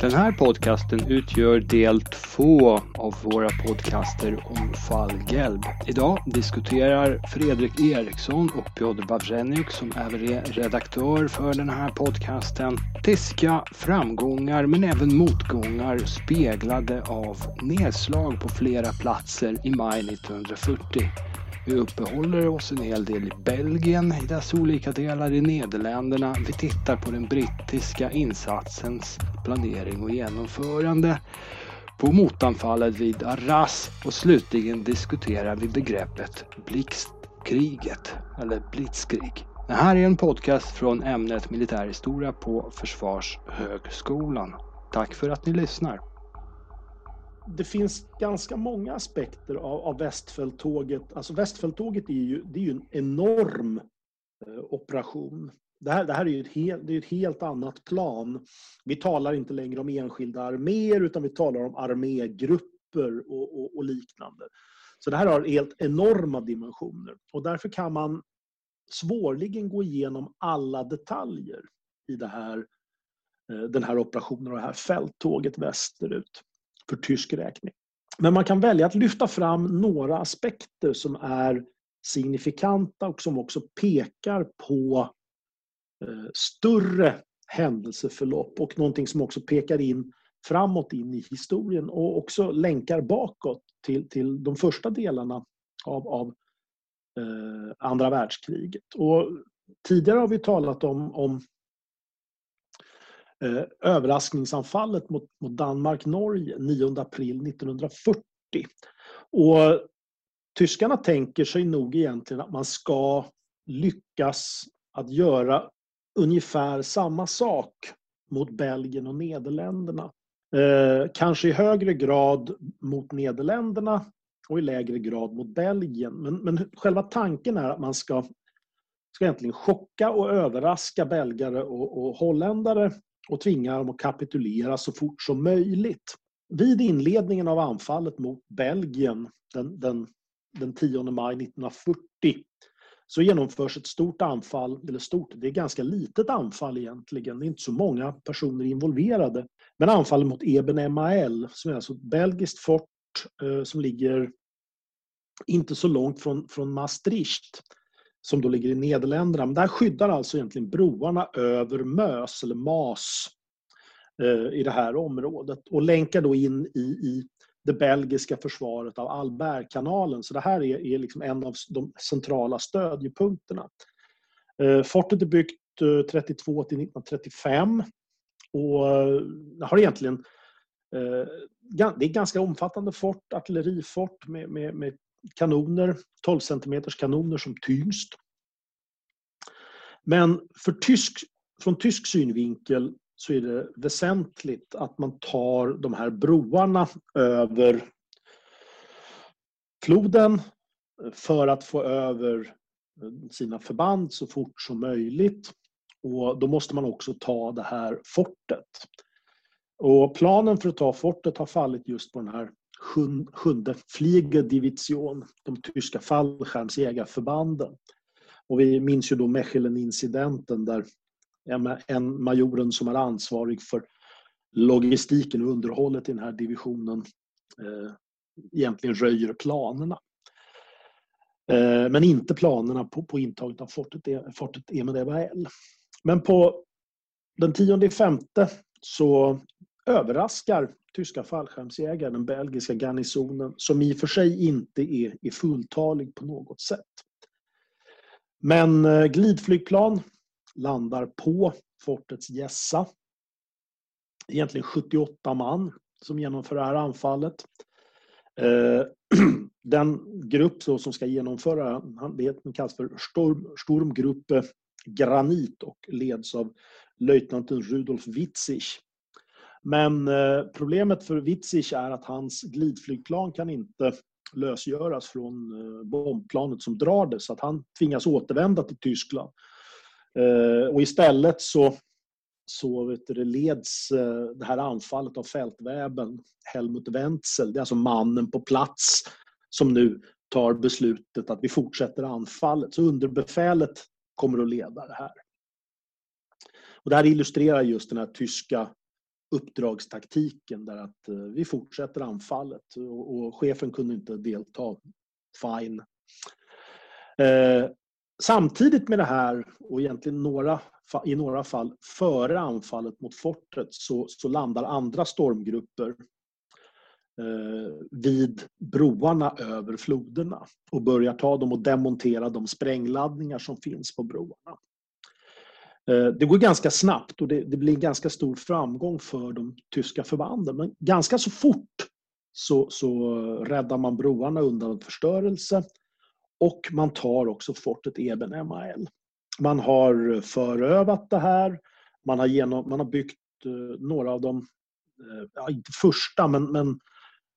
Den här podcasten utgör del två av våra podcaster om fallhjälp. Idag diskuterar Fredrik Eriksson och Piotr Bavrenyk som även är redaktör för den här podcasten tyska framgångar men även motgångar speglade av nedslag på flera platser i maj 1940. Vi uppehåller oss en hel del i Belgien, i dess olika delar i Nederländerna. Vi tittar på den brittiska insatsens planering och genomförande, på motanfallet vid Arras och slutligen diskuterar vi begreppet blixtkriget, eller blitzkrig. Det här är en podcast från ämnet militärhistoria på Försvarshögskolan. Tack för att ni lyssnar det finns ganska många aspekter av, av Västfälttåget. Alltså Västfälttåget är ju, det är ju en enorm eh, operation. Det här, det här är ju ett, helt, det är ett helt annat plan. Vi talar inte längre om enskilda arméer utan vi talar om armégrupper och, och, och liknande. Så det här har helt enorma dimensioner och därför kan man svårligen gå igenom alla detaljer i det här, eh, den här operationen och det här fälttåget västerut för tysk räkning. Men man kan välja att lyfta fram några aspekter som är signifikanta och som också pekar på eh, större händelseförlopp och någonting som också pekar in framåt in i historien och också länkar bakåt till, till de första delarna av, av eh, andra världskriget. Och tidigare har vi talat om, om eh, överraskningsanfallet mot, mot Danmark-Norge 9 april 1940. Och tyskarna tänker sig nog egentligen att man ska lyckas att göra ungefär samma sak mot Belgien och Nederländerna. Eh, kanske i högre grad mot Nederländerna och i lägre grad mot Belgien. Men, men själva tanken är att man ska, ska egentligen chocka och överraska belgare och, och holländare och tvinga dem att kapitulera så fort som möjligt. Vid inledningen av anfallet mot Belgien den, den, den 10 maj 1940 så genomförs ett stort anfall, eller stort, det är ganska litet anfall egentligen, det är inte så många personer involverade. Men anfallet mot Eben-Mael, som är alltså ett belgiskt fort eh, som ligger inte så långt från, från Maastricht som då ligger i Nederländerna. Men där skyddar alltså egentligen broarna över Mös, eller Mas, eh, i det här området och länkar då in i, i det belgiska försvaret av Albertkanalen. Så det här är, är liksom en av de centrala stödjepunkterna. Eh, fortet är byggt eh, 32 till 1935 och har egentligen det är ett ganska omfattande fort, artillerifort med, med, med kanoner, 12 cm kanoner som tyngst. Men för tysk, från tysk synvinkel så är det väsentligt att man tar de här broarna över floden för att få över sina förband så fort som möjligt. Och då måste man också ta det här fortet. Och planen för att ta fortet har fallit just på den här sjunde Fliegerdivision, de tyska fallskärmsjägarförbanden. Och vi minns ju då Mechelen-incidenten där en majoren som är ansvarig för logistiken och underhållet i den här divisionen eh, egentligen röjer planerna. Eh, men inte planerna på, på intaget av fortet, e, fortet Emedevael. Men på den 10 femte så överraskar tyska fallskärmsjägare, den belgiska garnisonen, som i och för sig inte är, är fulltalig på något sätt. Men eh, glidflygplan landar på fortets gässa. Egentligen 78 man som genomför det här anfallet. Eh, den grupp som ska genomföra det kallas för Storm, Sturmgruppe Granit och leds av löjtnanten Rudolf Witzig men eh, problemet för Witzig är att hans glidflygplan kan inte lösgöras från eh, bombplanet som drar det så att han tvingas återvända till Tyskland. Eh, och istället så, så vet du, leds det här anfallet av fältväben Helmut Wenzel, det är alltså mannen på plats som nu tar beslutet att vi fortsätter anfallet. Så underbefälet kommer att leda det här. Och det här illustrerar just den här tyska uppdragstaktiken där att eh, vi fortsätter anfallet och, och chefen kunde inte delta. Fine. Eh, samtidigt med det här och egentligen några, i några fall före anfallet mot fortet så, så landar andra stormgrupper eh, vid broarna över floderna och börjar ta dem och demontera de sprängladdningar som finns på broarna. Eh, det går ganska snabbt och det, det blir ganska stor framgång för de tyska förbanden. Men ganska så fort så, så räddar man broarna undan förstörelse och man tar också fortet Eben MAL. Man har förövat det här. Man har, genom, man har byggt eh, några av de, eh, ja, inte första, men, men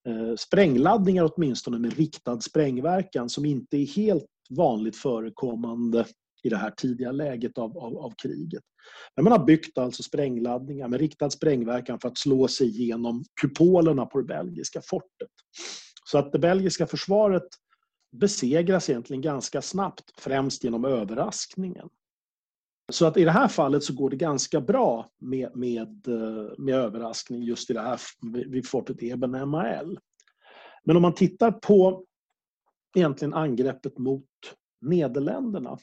eh, sprängladdningar åtminstone med riktad sprängverkan som inte är helt vanligt förekommande i det här tidiga läget av, av, av, kriget. Men man har byggt alltså sprängladdningar med riktad sprängverkan för att slå sig igenom kupolerna på det belgiska fortet. Så att det belgiska försvaret besegras egentligen ganska snabbt, främst genom överraskningen. Så att i det här fallet så går det ganska bra med, med, eh, med överraskning just i det här vid fortet Eben MAL. Men om man tittar på egentligen angreppet mot Nederländerna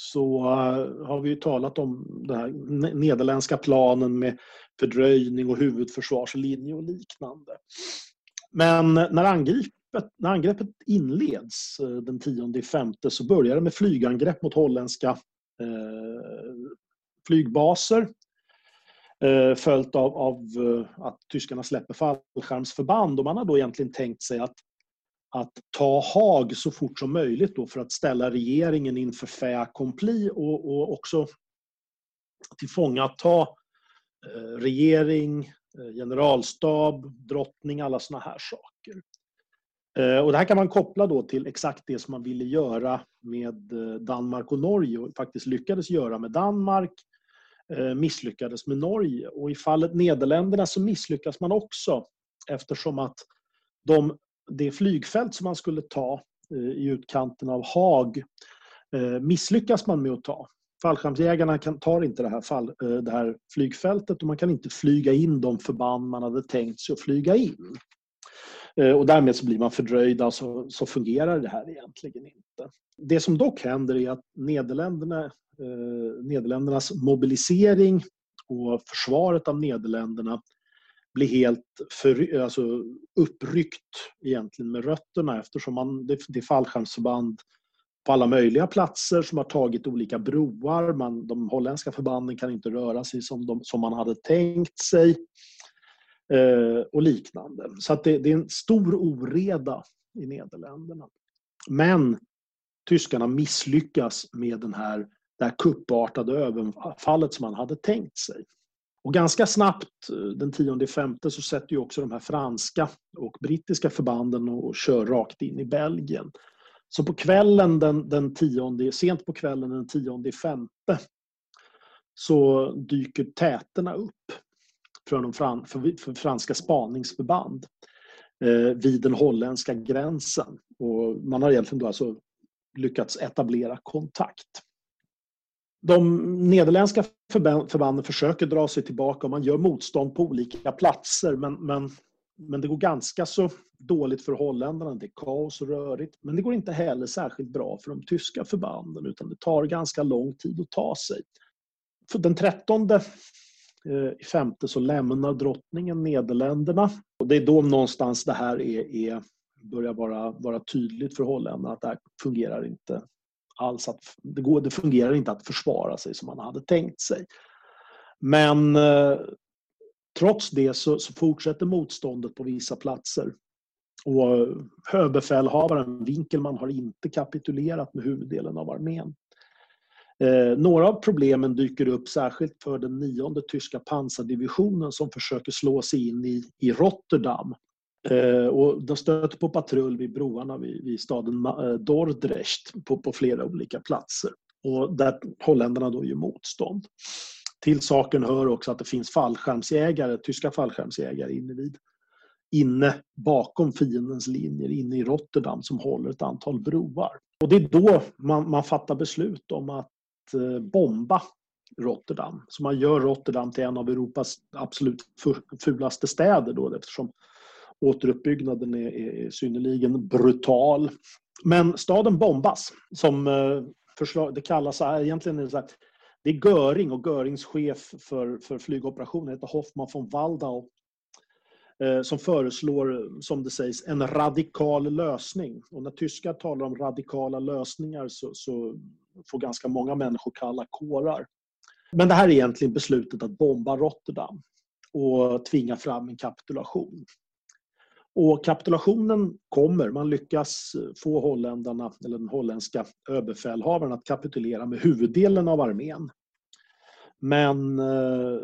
så eh, har vi ju talat om den här nederländska planen med fördröjning och huvudförsvarslinje och liknande. Men när, angreppet, när angreppet inleds eh, den 10 femte så börjar det med flygangrepp mot holländska eh, flygbaser eh, följt av, av att tyskarna släpper fallskärmsförband och man har då egentligen tänkt sig att att ta Haag så fort som möjligt då för att ställa regeringen inför fait accompli och, och också tillfångata eh, regering, eh, generalstab, drottning, alla såna här saker. Eh, och det här kan man koppla då till exakt det som man ville göra med eh, Danmark och Norge och faktiskt lyckades göra med Danmark, misslyckades med Norge. Och i fallet Nederländerna så misslyckas man också eftersom att de det flygfält som man skulle ta eh, i utkanten av Haag eh, misslyckas man med att ta. Fallskärmsjägarna tar inte det här, fall, eh, det här flygfältet och man kan inte flyga in de förband man hade tänkt sig att flyga in. Och därmed så blir man fördröjda så, alltså, så fungerar det här egentligen inte. Det som dock händer är att Nederländerna, eh, Nederländernas mobilisering och försvaret av Nederländerna bli helt för, alltså uppryckt egentligen med rötterna eftersom man, det, det är fallskärmsförband på alla möjliga platser som har tagit olika broar. Man, de holländska förbanden kan inte röra sig som, de, som man hade tänkt sig. Eh, och liknande. Så att det, det, är en stor oreda i Nederländerna. Men tyskarna misslyckas med den här, det här kuppartade överfallet som man hade tänkt sig. Och ganska snabbt, eh, den 10 femte, så sätter ju också de här franska och brittiska förbanden och kör rakt in i Belgien. Så på kvällen den, den tionde, sent på kvällen den 10 femte så dyker täterna upp för, de fran, för, för franska spaningsförband eh, vid den holländska gränsen. Och man har egentligen då alltså lyckats etablera kontakt de nederländska förbanden försöker dra sig tillbaka och man gör motstånd på olika platser men, men, men det går ganska så dåligt för holländarna. Det är kaos och rörigt. Men det går inte heller särskilt bra för de tyska förbanden utan det tar ganska lång tid att ta sig. För den 13 eh, i femte så lämnar drottningen Nederländerna. Och det är då någonstans det här är, är börjar vara, vara tydligt för holländarna att det här fungerar inte alls att det, går, det fungerar inte att försvara sig som man hade tänkt sig. Men eh, trots det så, så, fortsätter motståndet på vissa platser. Och eh, överbefälhavaren Winkelmann har inte kapitulerat med huvuddelen av armén. Eh, några av problemen dyker upp särskilt för den nionde tyska pansardivisionen som försöker slå sig in i, i Rotterdam Eh, och de stöter på patrull vid broarna vid, vid staden eh, Dordrecht på, på flera olika platser. Och där holländarna då gör motstånd. Till saken hör också att det finns fallskärmsjägare, tyska fallskärmsjägare inne vid inne bakom fiendens linjer inne i Rotterdam som håller ett antal broar. Och det är då man, man fattar beslut om att eh, bomba Rotterdam. Så man gör Rotterdam till en av Europas absolut fulaste städer då eftersom återuppbyggnaden är, är synnerligen brutal. Men staden bombas. Som eh, förslag, det kallas så här, egentligen är det så här, det är Göring och Görings chef för, för flygoperationen heter Hoffman von Waldau eh, som föreslår, som det sägs, en radikal lösning. Och när tyskar talar om radikala lösningar så, så får ganska många människor kalla kårar. Men det här är egentligen beslutet att bomba Rotterdam och tvinga fram en kapitulation. Och kapitulationen kommer. Man lyckas få holländarna, eller den holländska överbefälhavaren att kapitulera med huvuddelen av armén. Men eh,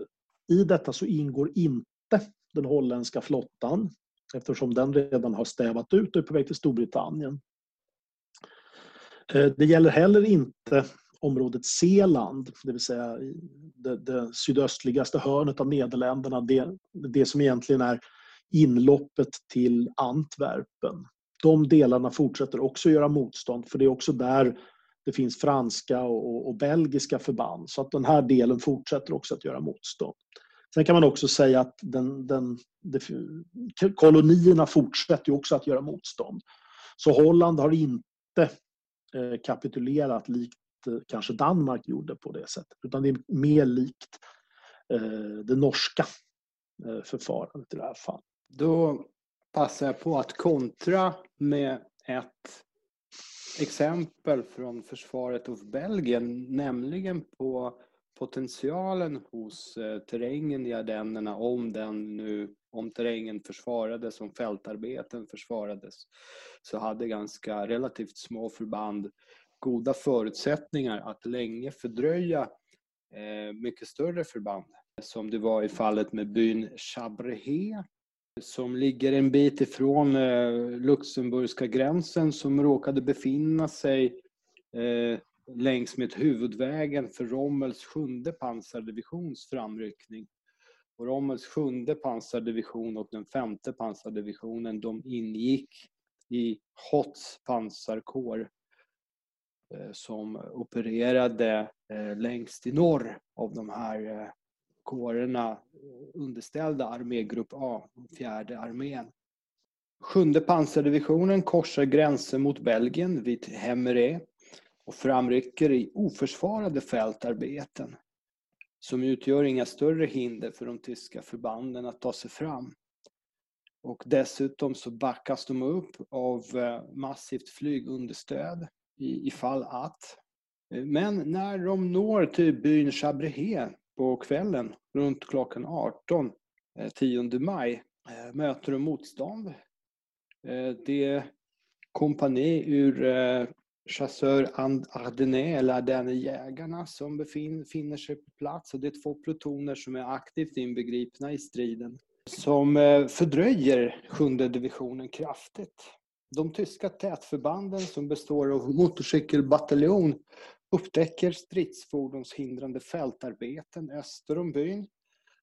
i detta så ingår inte den holländska flottan eftersom den redan har stävat ut och är på väg till Storbritannien. Eh, det gäller heller inte området Seland, det vill säga det, det sydöstligaste hörnet av Nederländerna, det, det som egentligen är inloppet till Antwerpen. De delarna fortsätter också göra motstånd för det är också där det finns franska och, och, belgiska förband. Så att den här delen fortsätter också att göra motstånd. Sen kan man också säga att den, den, det, kolonierna fortsätter också att göra motstånd. Så Holland har inte eh, kapitulerat likt eh, kanske Danmark gjorde på det sättet. Utan det är mer likt eh, det norska förfarandet i det här fallet. Då passar jag på att kontra med ett exempel från försvaret av Belgien, nämligen på potentialen hos eh, terrängen i Ardennerna om den nu, om terrängen försvarades, om fältarbeten försvarades, så hade ganska relativt små förband goda förutsättningar att länge fördröja eh, mycket större förband. Som det var i fallet med byn Chabrehe som ligger en bit ifrån eh, Luxemburgska gränsen som råkade befinna sig eh, längs med huvudvägen för Rommels sjunde pansardivisions framryckning. Och Rommels sjunde pansardivision och den femte pansardivisionen de ingick i Hots pansarkår eh, som opererade längst i norr av de här kårerna eh, underställda armégrupp A, fjärde armén. Sjunde pansardivisionen korsar gränsen mot Belgien vid Hemmeré och framrycker i oförsvarade fältarbeten som utgör inga större hinder för de tyska förbanden att ta sig fram. Och dessutom så backas de upp av eh, massivt flygunderstöd i, ifall att. Eh, men när de når till byn Chabrehe på kvällen runt klockan 18 10 eh, maj eh, möter de motstånd. Eh, det är kompani ur chassör Ardennais, eller Ardennejägarna, som befinner sig på plats. Och det är två plutoner som är aktivt inbegripna i striden. Som fördröjer sjunde divisionen kraftigt. De tyska tätförbanden som består av motorcykelbataljon upptäcker stridsfordonshindrande fältarbeten öster om byn.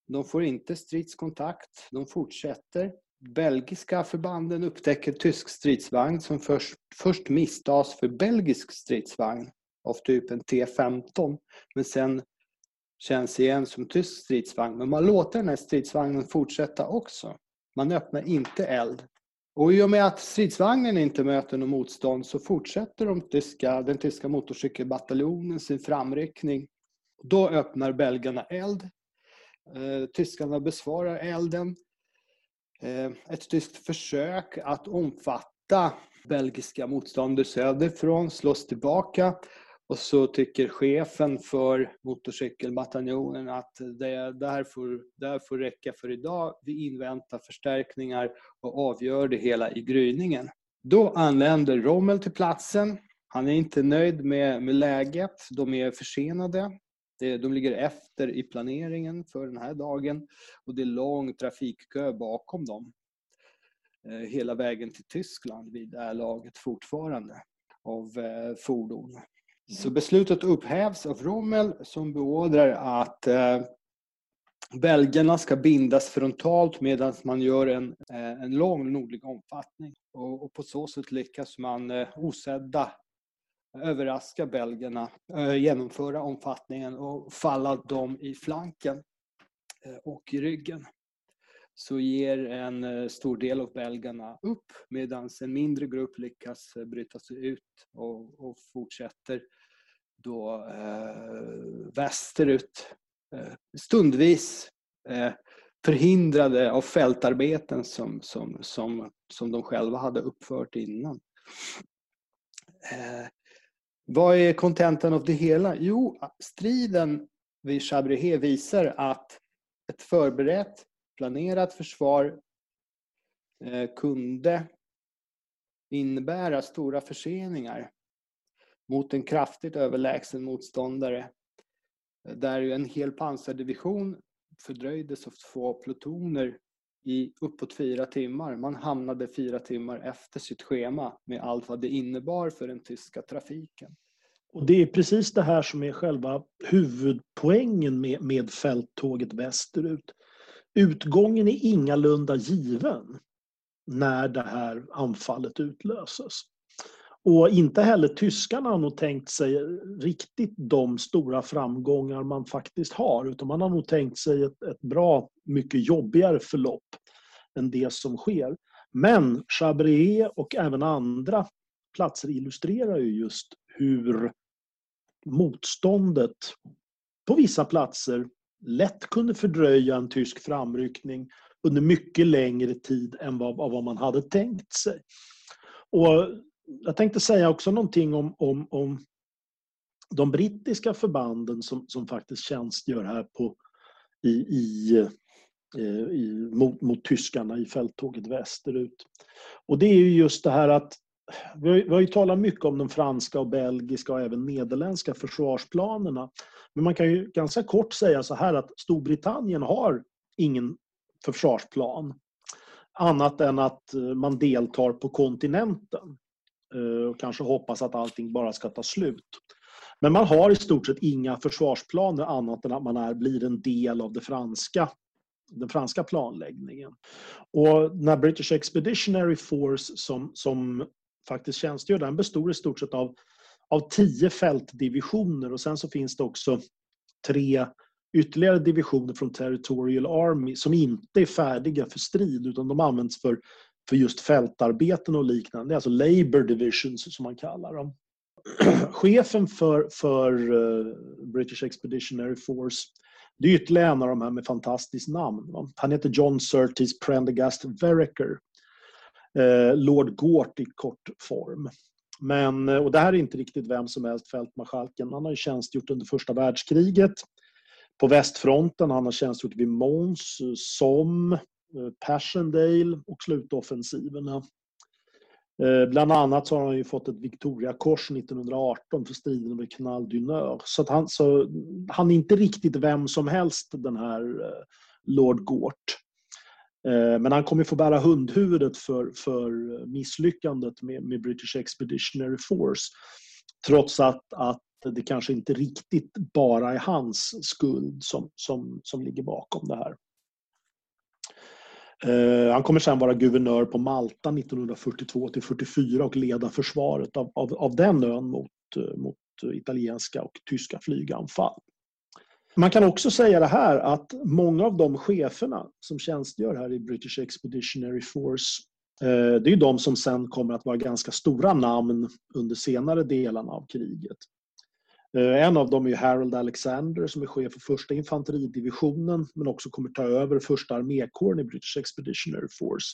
De får inte stridskontakt. De fortsätter. Belgiska förbanden upptäcker tysk stridsvagn som först, först misstas för belgisk stridsvagn av typen T15 men sen känns igen som tysk stridsvagn. Men man låter den här stridsvagnen fortsätta också. Man öppnar inte eld. Och i och med att stridsvagnen inte möter något motstånd så fortsätter de tyska, den tyska motorcykelbataljonen sin framryckning. Då öppnar belgarna eld. Eh, tyskarna besvarar elden. Eh, ett tyskt försök att omfatta belgiska motståndare söderifrån slås tillbaka och så tycker chefen för motorcykelbataljonen att det där får, där får räcka för idag. Vi inväntar förstärkningar och avgör det hela i gryningen. Då anländer Rommel till platsen. Han är inte nöjd med, med läget. De är försenade. De ligger efter i planeringen för den här dagen och det är lång trafikkö bakom dem. Eh, hela vägen till Tyskland vid det här laget fortfarande av eh, fordon. Så beslutet upphävs av Rommel som beordrar att eh, belgarna ska bindas frontalt medan man gör en, eh, en lång nordlig omfattning. Och, och, på så sätt lyckas man eh, osedda överraska belgarna, eh, genomföra omfattningen och falla dem i flanken och i ryggen. Så ger en eh, stor del av belgarna upp medan en mindre grupp lyckas eh, bryta sig ut och, och fortsätter då eh, västerut. Eh, stundvis eh, förhindrade av fältarbeten som, som, som, som de själva hade uppfört innan. Eh, vad är kontentan av det hela? Jo, striden vid Chabrihe visar att ett förberett, planerat försvar eh, kunde innebära stora förseningar mot en kraftigt överlägsen motståndare eh, där en hel pansardivision fördröjdes av två plutoner i uppåt fyra timmar. Man hamnade fyra timmar efter sitt schema med allt vad det innebar för den tyska trafiken. Och Det är precis det här som är själva huvudpoängen med, med fälttåget västerut. Utgången är ingalunda given när det här anfallet utlöses. Och inte heller tyskarna har nog tänkt sig riktigt de stora framgångar man faktiskt har utan man har nog tänkt sig ett, ett bra mycket jobbigare förlopp än det som sker. Men Chabrier och även andra platser illustrerar ju just hur motståndet på vissa platser lätt kunde fördröja en tysk framryckning under mycket längre tid än vad, vad man hade tänkt sig. Och jag tänkte säga också någonting om, om, om de brittiska förbanden som, som faktiskt tjänstgör här på, i, i, eh, i, mot, mot tyskarna i fälttåget västerut. Och det är ju just det här att vi har, vi har ju talat mycket om de franska och belgiska och även nederländska försvarsplanerna. Men man kan ju ganska kort säga så här att Storbritannien har ingen försvarsplan annat än att eh, man deltar på kontinenten. Eh, och kanske hoppas att allting bara ska ta slut. Men man har i stort sett inga försvarsplaner annat än att man är, blir en del av det franska, den franska planläggningen. Och när British Expeditionary Force som, som faktiskt tjänstgör den består i stort sett av, av tio fältdivisioner och sen så finns det också tre ytterligare divisioner från Territorial Army som inte är färdiga för strid utan de används för för just fältarbeten och liknande. Det är alltså Labour Divisions som man kallar dem. Chefen för, för eh, British Expeditionary Force det är ytterligare en av de här med fantastiskt namn. Va? Han heter John Surtees Prendergast Vereker. Eh, Lord Gort i kort form. Men, eh, och det här är inte riktigt vem som helst, fältmarskalken. Han har ju tjänstgjort under första världskriget på västfronten. Han har tjänstgjort vid Mons, eh, Somme, Passchendaele och slutoffensiverna. Bland annat så har han ju fått ett Victoriakors 1918 för striden vid Canal du Nord. Så, att han, så han är inte riktigt vem som helst den här Lord Gort. Eh, men han kommer få bära hundhuvudet för, för misslyckandet med, med British Expeditionary Force. Trots att, att det kanske inte riktigt bara är hans skuld som, som, som ligger bakom det här. Eh, han kommer sen vara guvernör på Malta 1942 till 44 och leda försvaret av, av, av den ön mot, eh, mot italienska och tyska flyganfall. Man kan också säga det här att många av de cheferna som tjänstgör här i British Expeditionary Force eh, det är de som sen kommer att vara ganska stora namn under senare delarna av kriget. Eh, en av dem är Harold Alexander som är chef för första infanteridivisionen men också kommer ta över första armékåren i British Expeditionary Force.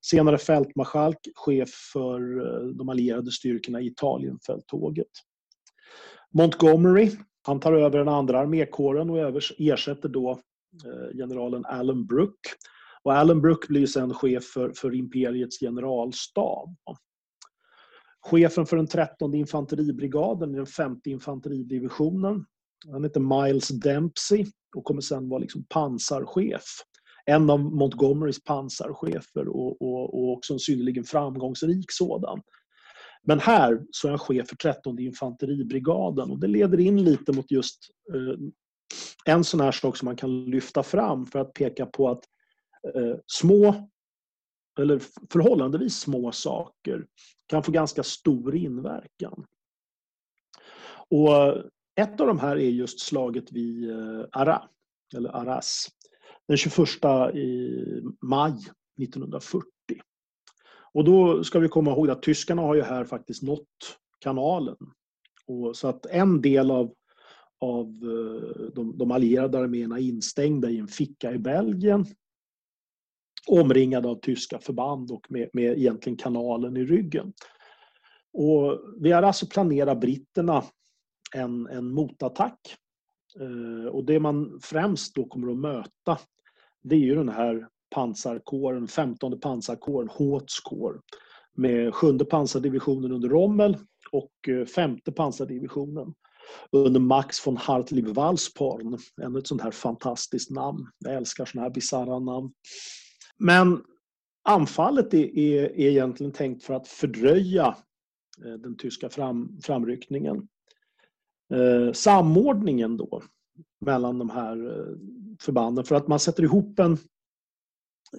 Senare fältmarskalk, chef för eh, de allierade styrkorna i Italienfälttåget. Montgomery, han tar över den andra armékåren och ersätter då eh, generalen Alan Brooke. Och Alan Brooke blir sen chef för, för imperiets generalstab. Chefen för den 13 infanteribrigaden i den femte infanteridivisionen. Han heter Miles Dempsey och kommer sen vara liksom pansarchef. En av Montgomerys pansarchefer och, och, och också en synnerligen framgångsrik sådan. Men här så är han chef för 13 infanteribrigaden och det leder in lite mot just eh, en sån här sak som man kan lyfta fram för att peka på att eh, små eller förhållandevis små saker kan få ganska stor inverkan. Och ett av de här är just slaget vid eh, Ara, eller Arras, den 21 maj 1940. Och då ska vi komma ihåg att tyskarna har ju här faktiskt nått kanalen. Och så att en del av, av eh, de, de allierade arméerna är instängda i en ficka i Belgien omringade av tyska förband och med, med egentligen kanalen i ryggen. Och vi har alltså planerat britterna en, en motattack. Eh, och det man främst då kommer att möta det är ju den här pansarkåren, 15 pansarkåren, Hauts kår med sjunde pansardivisionen under Rommel och eh, femte pansardivisionen under Max von Hartlieb-Walsporn. Ännu ett sånt här fantastiskt namn. Jag älskar såna här bisarra namn. Men anfallet är, är, är egentligen tänkt för att fördröja eh, den tyska fram, framryckningen. Eh, samordningen då mellan de här eh, förbanden för att man sätter ihop en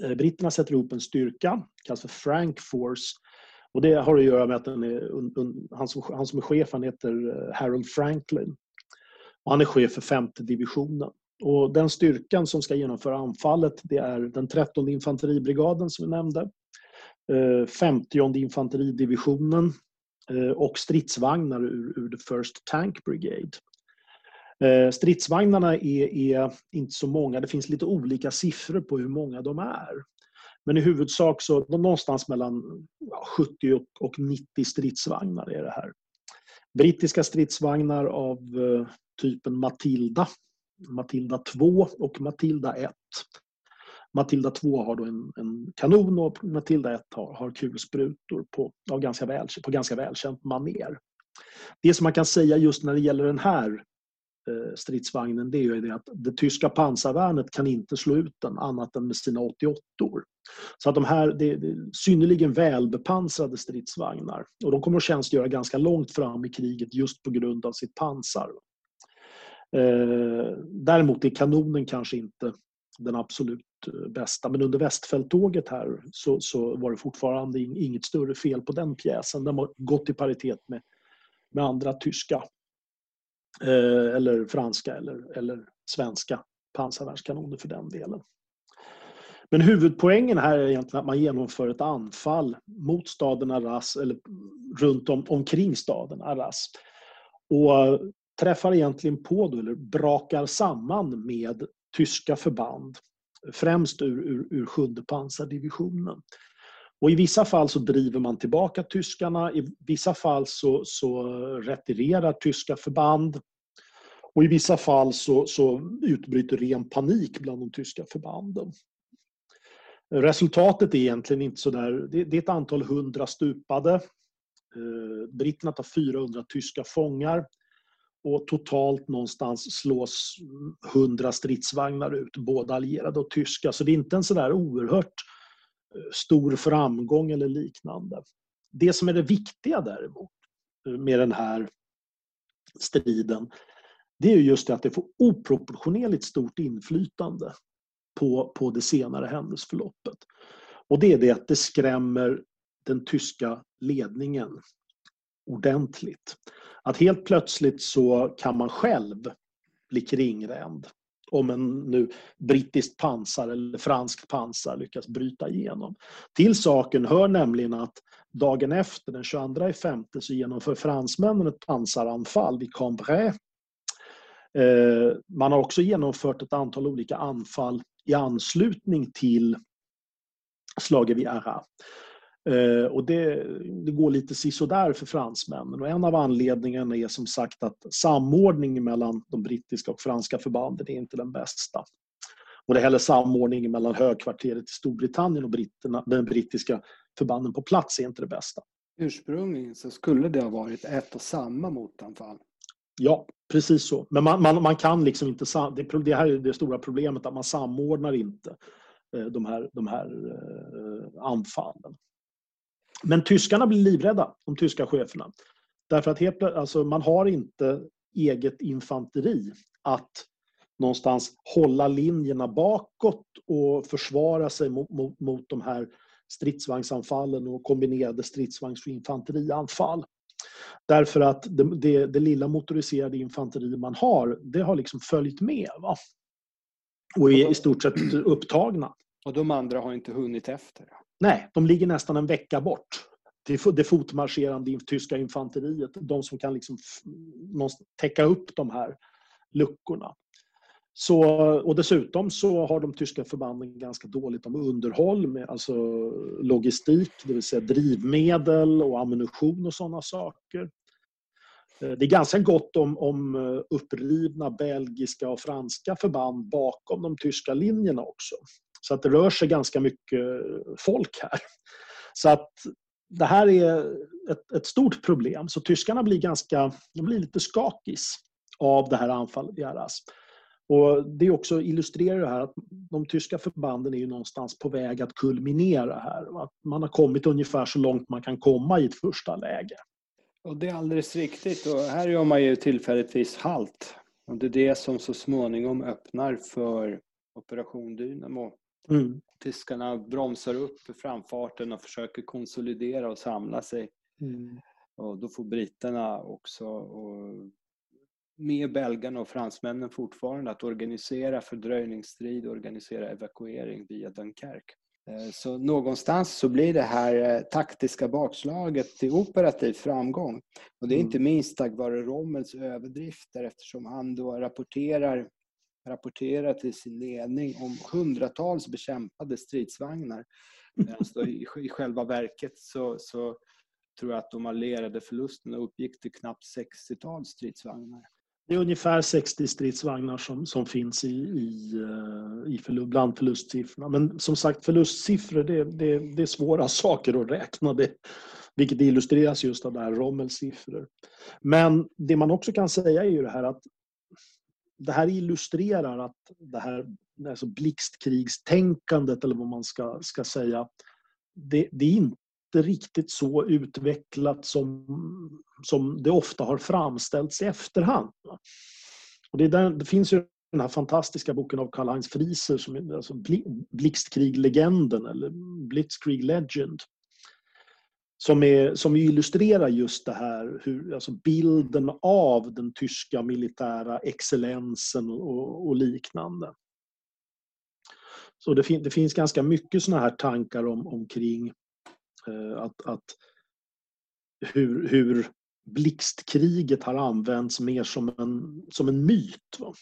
Eh, britterna sätter ihop en styrka, kallas för Frank Force. Och det har att göra med att den är, han, som, han som är chef han heter eh, Harold Franklin. Och han är chef för femte divisionen. Och den styrkan som ska genomföra anfallet det är den 13 infanteribrigaden som vi nämnde. Eh, 50 infanteridivisionen och stridsvagnar ur, ur The First Tank Brigade. Eh, stridsvagnarna är, är, inte så många. Det finns lite olika siffror på hur många de är. Men i huvudsak så någonstans mellan 70 och, 90 stridsvagnar är det här. Brittiska stridsvagnar av eh, typen Matilda, Matilda 2 och Matilda 1. Matilda 2 har då en, en kanon och Matilda 1 har, har kulsprutor på, av ganska väl, på ganska välkänt maner. Det som man kan säga just när det gäller den här Eh, stridsvagnen det är ju det att det tyska pansarvärnet kan inte slå ut den annat än med sina 88 -or. Så att de här det är synnerligen välbepansrade stridsvagnar och de kommer att tjänstgöra ganska långt fram i kriget just på grund av sitt pansar. Eh, däremot är kanonen kanske inte den absolut eh, bästa men under västfälttåget här så, så var det fortfarande inget större fel på den pjäsen. Den har gått i paritet med, med andra tyska Eh, eller franska eller, eller svenska pansarvärnskanoner för den delen. Men huvudpoängen här är egentligen att man genomför ett anfall mot staden Arras, eller runt om, omkring staden Arras. Och träffar egentligen på, då, eller brakar samman med tyska förband. Främst ur, ur, ur sjunde pansardivisionen. Och I vissa fall så driver man tillbaka tyskarna, i vissa fall så, så retirerar tyska förband. Och i vissa fall så, så utbryter ren panik bland de tyska förbanden. Resultatet är egentligen inte så där, det, det är ett antal hundra stupade. Eh, britterna tar 400 tyska fångar och totalt någonstans slås 100 stridsvagnar ut, både allierade och tyska. Så det är inte en sådär oerhört eh, stor framgång eller liknande. Det som är det viktiga däremot med den här striden det är just det att det får oproportionerligt stort inflytande på, på det senare händelseförloppet. Och det är det att det skrämmer den tyska ledningen ordentligt. Att helt plötsligt så kan man själv bli kringränd om en nu brittiskt pansar eller franskt pansar lyckas bryta igenom. Till saken hör nämligen att dagen efter, den 22 femte, så genomför fransmännen ett pansaranfall vid Cambrai eh, man har också genomfört ett antal olika anfall i anslutning till slaget vid Arras. Eh, och det, det, går lite sisådär för fransmännen. Och en av anledningarna är som sagt att samordningen mellan de brittiska och franska förbanden är inte den bästa. Och det är heller samordningen mellan högkvarteret i Storbritannien och britterna, den brittiska förbanden på plats är inte det bästa. Ursprungligen så skulle det ha varit ett och samma motanfall. Ja, precis så. Men man, man, man kan liksom inte... Det, här är det stora problemet, att man samordnar inte eh, de här, de här eh, anfallen. Men tyskarna blir livrädda, de tyska cheferna. Därför att helt, alltså, man har inte eget infanteri att någonstans hålla linjerna bakåt och försvara sig mot, mot, mot de här stridsvagnsanfallen och kombinerade stridsvagns och infanterianfall. Därför att det, det, det lilla motoriserade infanteri man har, det har liksom följt med. Va? Och är i stort sett upptagna. Och de andra har inte hunnit efter? Nej, de ligger nästan en vecka bort. Det fotmarscherande tyska infanteriet, de som kan liksom täcka upp de här luckorna. Så, och dessutom så har de tyska förbanden ganska dåligt om underhåll, med, alltså logistik, det vill säga drivmedel och ammunition och sådana saker. Eh, det är ganska gott om, om eh, upprivna belgiska och franska förband bakom de tyska linjerna också. Så att det rör sig ganska mycket folk här. Så att det här är ett, ett stort problem. Så tyskarna blir ganska, de blir lite skakis av det här anfallet i Arras. Och det också illustrerar det här att de tyska förbanden är ju någonstans på väg att kulminera här. Att man har kommit ungefär så långt man kan komma i ett första läge. Och det är alldeles riktigt. Och här gör man ju tillfälligtvis halt. Och det är det som så småningom öppnar för Operation Dynamo. Mm. Tyskarna bromsar upp framfarten och försöker konsolidera och samla sig. Mm. Och då får britterna också och med belgarna och fransmännen fortfarande att organisera fördröjningsstrid och organisera evakuering via Dunkerque. Eh, så någonstans så blir det här eh, taktiska bakslaget till operativ framgång. Och det är inte mm. minst tack vare Rommels överdrifter eftersom han då rapporterar, rapporterar till sin ledning om hundratals bekämpade stridsvagnar. Eh, Medan i, i själva verket så, så tror jag att de allierade förlusterna uppgick till knappt 60-tal stridsvagnar. Det är ungefär 60 stridsvagnar som, som finns i, i, eh, i förlust, bland förlustsiffrorna. Men som sagt, förlustsiffror det, det, det är svåra saker att räkna. Det, vilket illustreras just av det här Rommels siffror. Men det man också kan säga är ju det här att det här illustrerar att det här alltså blixtkrigstänkandet eller vad man ska, ska säga, det, det är inte riktigt så utvecklat som, som det ofta har framställts i efterhand. Och det, där, det finns ju den här fantastiska boken av Karl-Heinz Frieser som är alltså Blixtkrig-legenden eller Blitzkrieg Legend. Som, är, som illustrerar just det här, hur, alltså bilden av den tyska militära excellensen och, och liknande. Så det, fin, det, finns ganska mycket såna här tankar om, omkring Eh, att, att hur, hur blixtkriget har använts mer som en, som en myt. Va?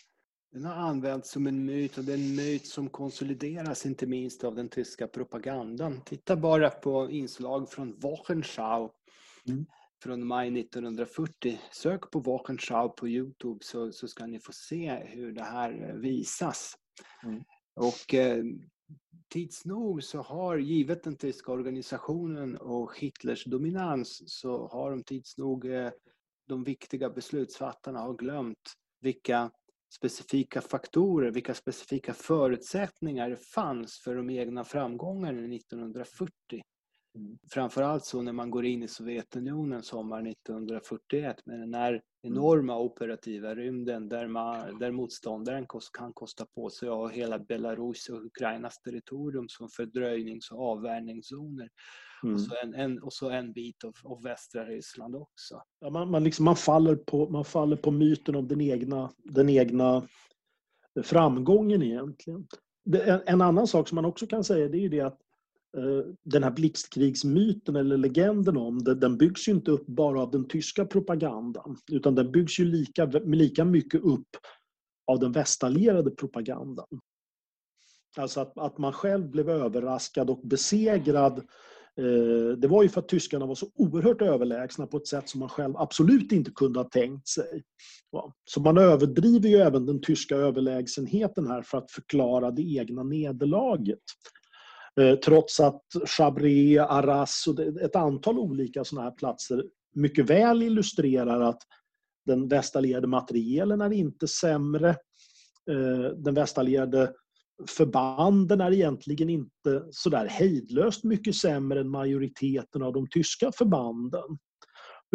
Den har använts som en myt och det är en myt som konsolideras inte minst av den tyska propagandan. Titta bara på inslag från Wochenschau mm. från maj 1940. Sök på Wochenschau på Youtube så, så ska ni få se hur det här visas. Mm. Och eh, tids nog så har, givet den tyska organisationen och Hitlers dominans, så har de tids nog eh, de viktiga beslutsfattarna har glömt vilka specifika faktorer, vilka specifika förutsättningar det fanns för de egna framgångarna 1940. Mm. Framförallt så när man går in i Sovjetunionen sommar 1941 med den här Mm. enorma operativa rymden där, man, där motståndaren kan kosta på sig av hela Belarus och Ukrainas territorium som fördröjnings och avvärjningszoner. Mm. Och, så en, en, och så en bit av, av västra Ryssland också. Ja, man, man, liksom, man, faller på, man faller på myten om den egna, den egna framgången egentligen. En, en annan sak som man också kan säga det är ju det att Eh, den här blixtkrigsmyten eller legenden om det, den byggs ju inte upp bara av den tyska propagandan utan den byggs ju lika, lika mycket upp av den västallierade propagandan. Alltså att, att man själv blev överraskad och besegrad eh, det var ju för att tyskarna var så oerhört överlägsna på ett sätt som man själv absolut inte kunde ha tänkt sig. Så man överdriver ju även den tyska överlägsenheten här för att förklara det egna nederlaget. Eh, trots att Chabré, Arras och ett antal olika sådana här platser mycket väl illustrerar att den västallierade materielen är inte sämre. Eh, den västallierade förbanden är egentligen inte sådär hejdlöst mycket sämre än majoriteten av de tyska förbanden.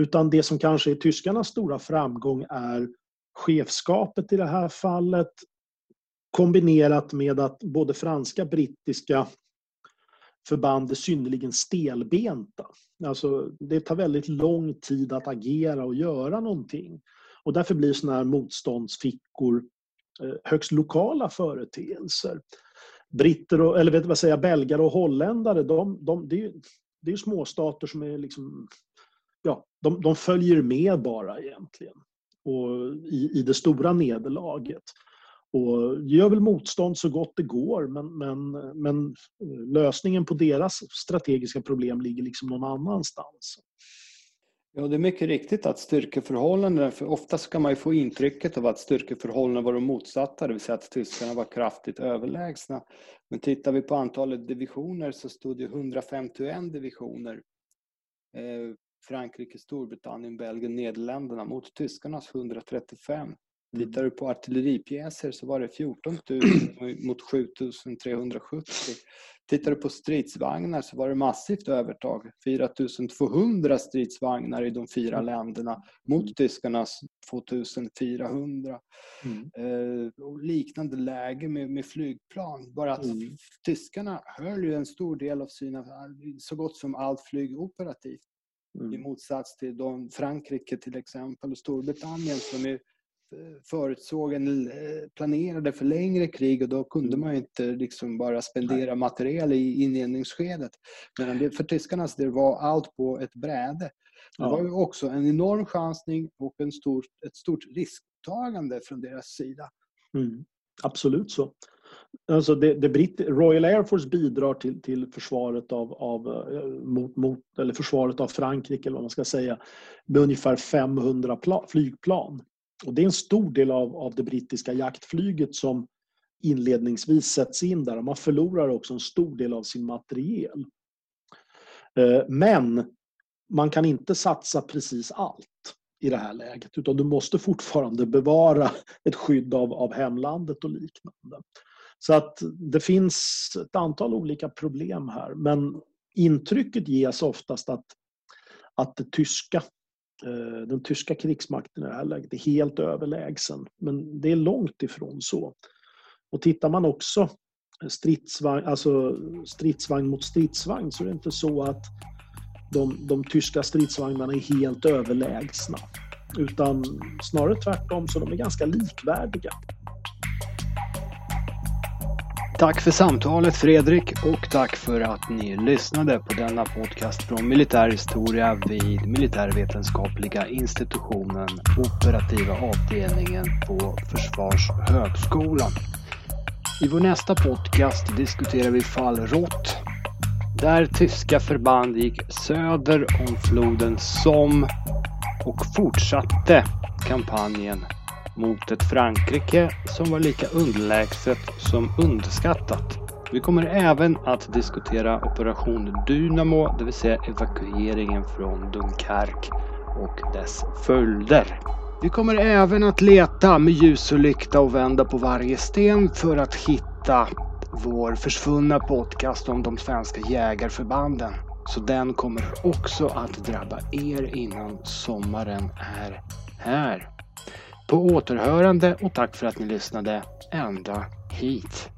Utan det som kanske är tyskarnas stora framgång är chefskapet i det här fallet kombinerat med att både franska, brittiska förband är synnerligen stelbenta. Alltså, det tar väldigt lång tid att agera och göra någonting. Och därför blir sådana här motståndsfickor eh, högst lokala företeelser. Britter och, eller vet vad säger belgare och holländare, de, de, det, är, det är småstater som är liksom, ja, de, de följer med bara egentligen och i, i det stora nederlaget. Och gör väl motstånd så gott det går men, men, men eh, lösningen på deras strategiska problem ligger liksom någon annanstans. Ja, det är mycket riktigt att styrkeförhållanden, för ofta kan man ju få intrycket av att styrkeförhållandena var de motsatta, det vill säga att tyskarna var kraftigt överlägsna. Men tittar vi på antalet divisioner så stod det 151 divisioner. Eh, Frankrike, Storbritannien, Belgien, Nederländerna mot tyskarnas 135. Mm. Tittar du på artilleripjäser så var det 14 000 mot 7 370. Tittar du på stridsvagnar så var det massivt övertag. 4 200 stridsvagnar i de fyra mm. länderna mot tyskarnas 2 400. Mm. Eh, och liknande läge med, med flygplan. Bara att mm. tyskarna höll ju en stor del av sina, så gott som allt flyg operativt. Mm. I motsats till de, Frankrike till exempel och Storbritannien som är förutsåg en, eh, planerade för längre krig och då kunde man inte liksom bara spendera material i inledningsskedet. Medan det, för tyskarna det var allt på ett bräde. Det var ju också en enorm chansning och en stor, ett stort risktagande från deras sida. Mm. Absolut så. Alltså det, det Brit Royal Air Force bidrar till, till försvaret av, av, eh, mot, mot, eller försvaret av Frankrike eller vad man ska säga med ungefär 500 flygplan. Och det är en stor del av, av det brittiska jaktflyget som inledningsvis sätts in där. Man förlorar också en stor del av sin materiel. Eh, men man kan inte satsa precis allt i det här läget utan du måste fortfarande bevara ett skydd av, av hemlandet och liknande. Så att det finns ett antal olika problem här men intrycket ges oftast att, att det tyska Eh, den tyska krigsmakten i det här läget är helt överlägsen. Men det är långt ifrån så. Och tittar man också eh, stridsvagn, alltså stridsvagn mot stridsvagn så är det inte så att de, de tyska stridsvagnarna är helt överlägsna. Utan snarare tvärtom, så de är ganska likvärdiga. Tack för samtalet Fredrik och tack för att ni lyssnade på denna podcast från militärhistoria vid Militärvetenskapliga institutionen, operativa avdelningen på Försvarshögskolan. I vår nästa podcast diskuterar vi fall Rott där tyska förband gick söder om floden Somme och fortsatte kampanjen mot ett Frankrike som var lika underlägset som underskattat. Vi kommer även att diskutera Operation Dynamo, det vill säga evakueringen från Dunkerque och dess följder. Vi kommer även att leta med ljus och lykta och vända på varje sten för att hitta vår försvunna podcast om de svenska jägarförbanden. Så den kommer också att drabba er innan sommaren är här. På återhörande och tack för att ni lyssnade ända hit.